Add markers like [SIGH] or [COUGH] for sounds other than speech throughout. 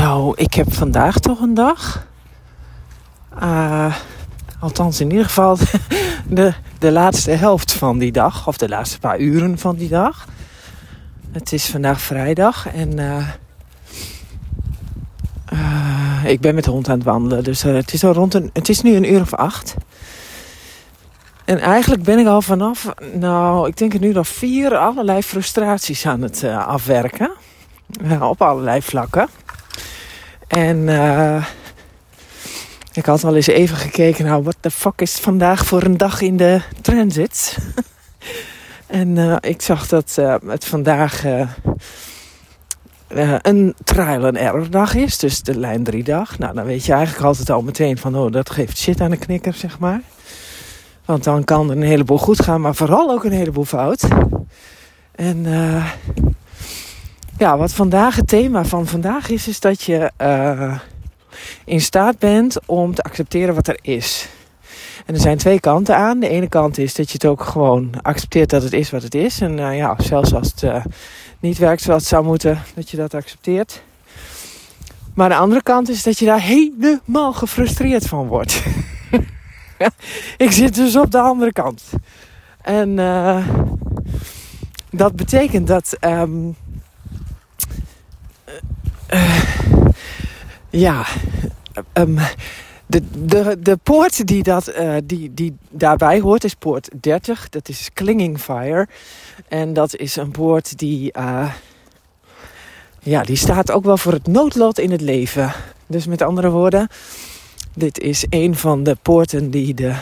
Nou, ik heb vandaag toch een dag. Uh, althans, in ieder geval [LAUGHS] de, de laatste helft van die dag. Of de laatste paar uren van die dag. Het is vandaag vrijdag en uh, uh, ik ben met de hond aan het wandelen. Dus het, is al rond een, het is nu een uur of acht. En eigenlijk ben ik al vanaf, nou, ik denk nu al vier allerlei frustraties aan het afwerken. op allerlei vlakken. En uh, ik had al eens even gekeken, nou, wat de fuck is vandaag voor een dag in de transit? [LAUGHS] en uh, ik zag dat uh, het vandaag een trial and error dag is, dus de lijn 3 dag. Nou, dan weet je eigenlijk altijd al meteen van, oh, dat geeft shit aan de knikker, zeg maar. Want dan kan er een heleboel goed gaan, maar vooral ook een heleboel fout. En ja, wat vandaag het thema van vandaag is, is dat je uh, in staat bent om te accepteren wat er is. En er zijn twee kanten aan. De ene kant is dat je het ook gewoon accepteert dat het is wat het is. En uh, ja, zelfs als het uh, niet werkt zoals het zou moeten, dat je dat accepteert. Maar de andere kant is dat je daar helemaal gefrustreerd van wordt. [LAUGHS] Ik zit dus op de andere kant. En dat betekent dat. Um, uh, ja, um, de, de, de poort die, dat, uh, die, die daarbij hoort is poort 30. Dat is Clinging Fire. En dat is een poort die, uh, ja, die staat ook wel voor het noodlot in het leven. Dus met andere woorden, dit is een van de poorten die de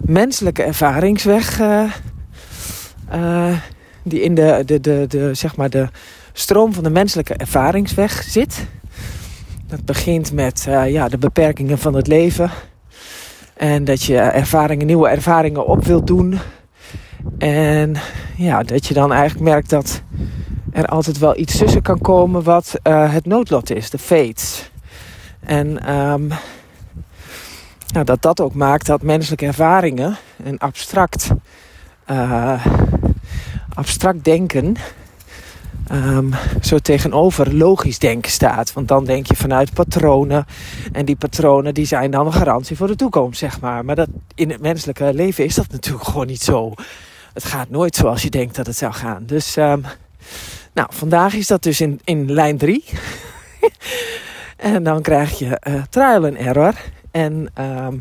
menselijke ervaringsweg... die in de, de, de, de, zeg maar de stroom van de menselijke ervaringsweg zit. Dat begint met uh, ja, de beperkingen van het leven. En dat je ervaringen, nieuwe ervaringen op wilt doen. En ja, dat je dan eigenlijk merkt dat er altijd wel iets tussen kan komen wat uh, het noodlot is, de fates. En um, nou, dat dat ook maakt dat menselijke ervaringen en abstract, uh, abstract denken um, zo tegenover logisch denken staat. Want dan denk je vanuit patronen. En die patronen die zijn dan een garantie voor de toekomst, zeg maar. Maar dat, in het menselijke leven is dat natuurlijk gewoon niet zo. Het gaat nooit zoals je denkt dat het zou gaan. Dus, um, nou, vandaag is dat dus in, in lijn 3. [LAUGHS] en dan krijg je uh, trial en error. En um,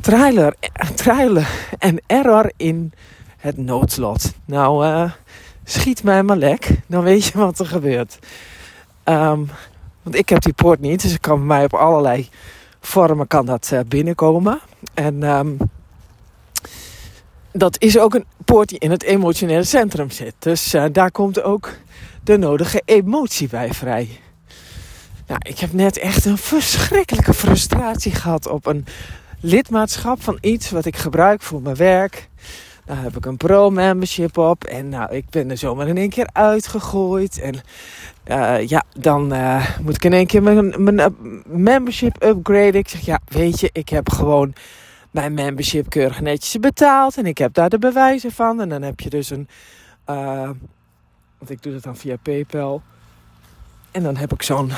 trial, trial en error in het noodslot. Nou, uh, schiet mij maar lek. Dan weet je wat er gebeurt. Um, want ik heb die poort niet. Dus ik kan bij mij op allerlei vormen kan dat uh, binnenkomen. En um, dat is ook een poort die in het emotionele centrum zit. Dus uh, daar komt ook de nodige emotie bij vrij. Nou, ik heb net echt een verschrikkelijke frustratie gehad op een lidmaatschap van iets wat ik gebruik voor mijn werk. Heb ik een pro-membership op. En nou, ik ben er zomaar in één keer uitgegooid. En uh, ja, dan uh, moet ik in één keer mijn, uh, membership upgraden. Ik zeg, ja, weet je, ik heb gewoon mijn membership keurig netjes betaald. En ik heb daar de bewijzen van. En dan heb je dus een... want ik doe dat dan via PayPal. En dan heb ik zo'n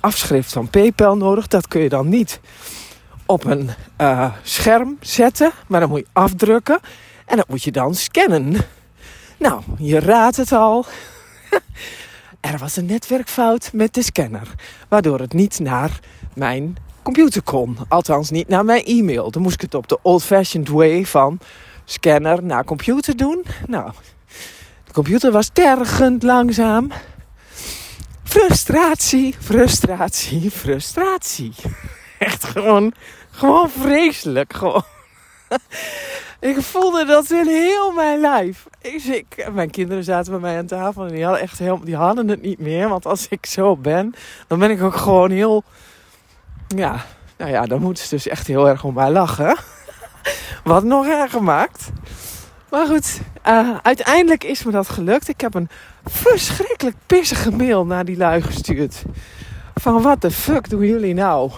afschrift van PayPal nodig. Dat kun je dan niet op een scherm zetten. Maar dan moet je afdrukken. En dat moet je dan scannen. Nou, je raadt het al. [LAUGHS] er was een netwerkfout met de scanner. Waardoor het niet naar mijn computer kon. Althans, niet naar mijn e-mail. Dan moest ik het op de old-fashioned way van scanner naar computer doen. Nou, de computer was tergend langzaam. Frustratie, frustratie, frustratie. [LAUGHS] Echt gewoon, gewoon vreselijk. Gewoon. Ik voelde dat in heel mijn lijf. Ik, mijn kinderen zaten bij mij aan tafel en die hadden, echt heel, die hadden het niet meer. Want als ik zo ben, dan ben ik ook gewoon heel... Ja, nou ja, dan moeten ze dus echt heel erg om mij lachen. [LAUGHS] Wat nog erger maakt. Maar goed, uh, uiteindelijk is me dat gelukt. Ik heb een verschrikkelijk pissige mail naar die lui gestuurd. Van wat de fuck doen jullie nou?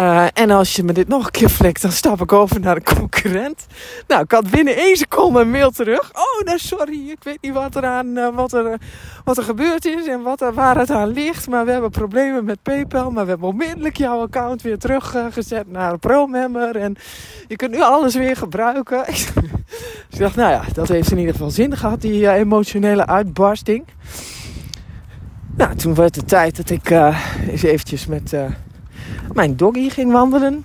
Uh, en als je me dit nog een keer flikt, dan stap ik over naar de concurrent. Nou, ik had binnen één seconde een mail terug. Oh, nou sorry, ik weet niet wat er, aan, uh, wat er, wat er gebeurd is en wat waar het aan ligt. Maar we hebben problemen met PayPal. Maar we hebben onmiddellijk jouw account weer teruggezet naar ProMember. En je kunt nu alles weer gebruiken. dus [LAUGHS] ik dacht, nou ja, dat heeft in ieder geval zin gehad, die emotionele uitbarsting. Nou, toen werd het tijd dat ik eens eventjes met mijn doggy ging wandelen.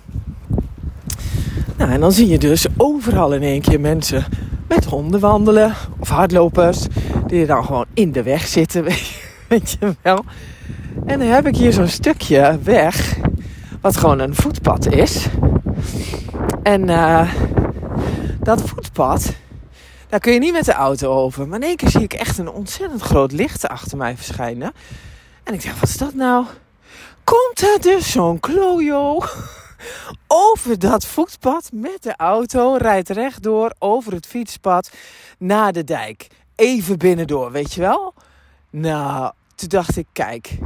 Nou, en dan zie je dus overal in één keer mensen met honden wandelen. Of hardlopers die dan gewoon in de weg zitten, [LAUGHS] weet je wel. En dan heb ik hier zo'n stukje weg, wat gewoon een voetpad is. En uh, dat voetpad, daar kun je niet met de auto over. Maar in één keer zie ik echt een ontzettend groot licht achter mij verschijnen. En ik dacht, wat is dat nou? Komt er dus zo'n klojo over dat voetpad met de auto, rijdt rechtdoor over het fietspad naar de dijk. Even binnendoor, weet je wel? Nou, toen dacht ik, kijk,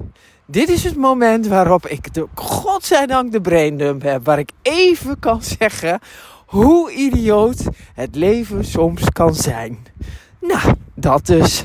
dit is het moment waarop ik de, godzijdank de braindump heb. Waar ik even kan zeggen hoe idioot het leven soms kan zijn. Nou, dat dus.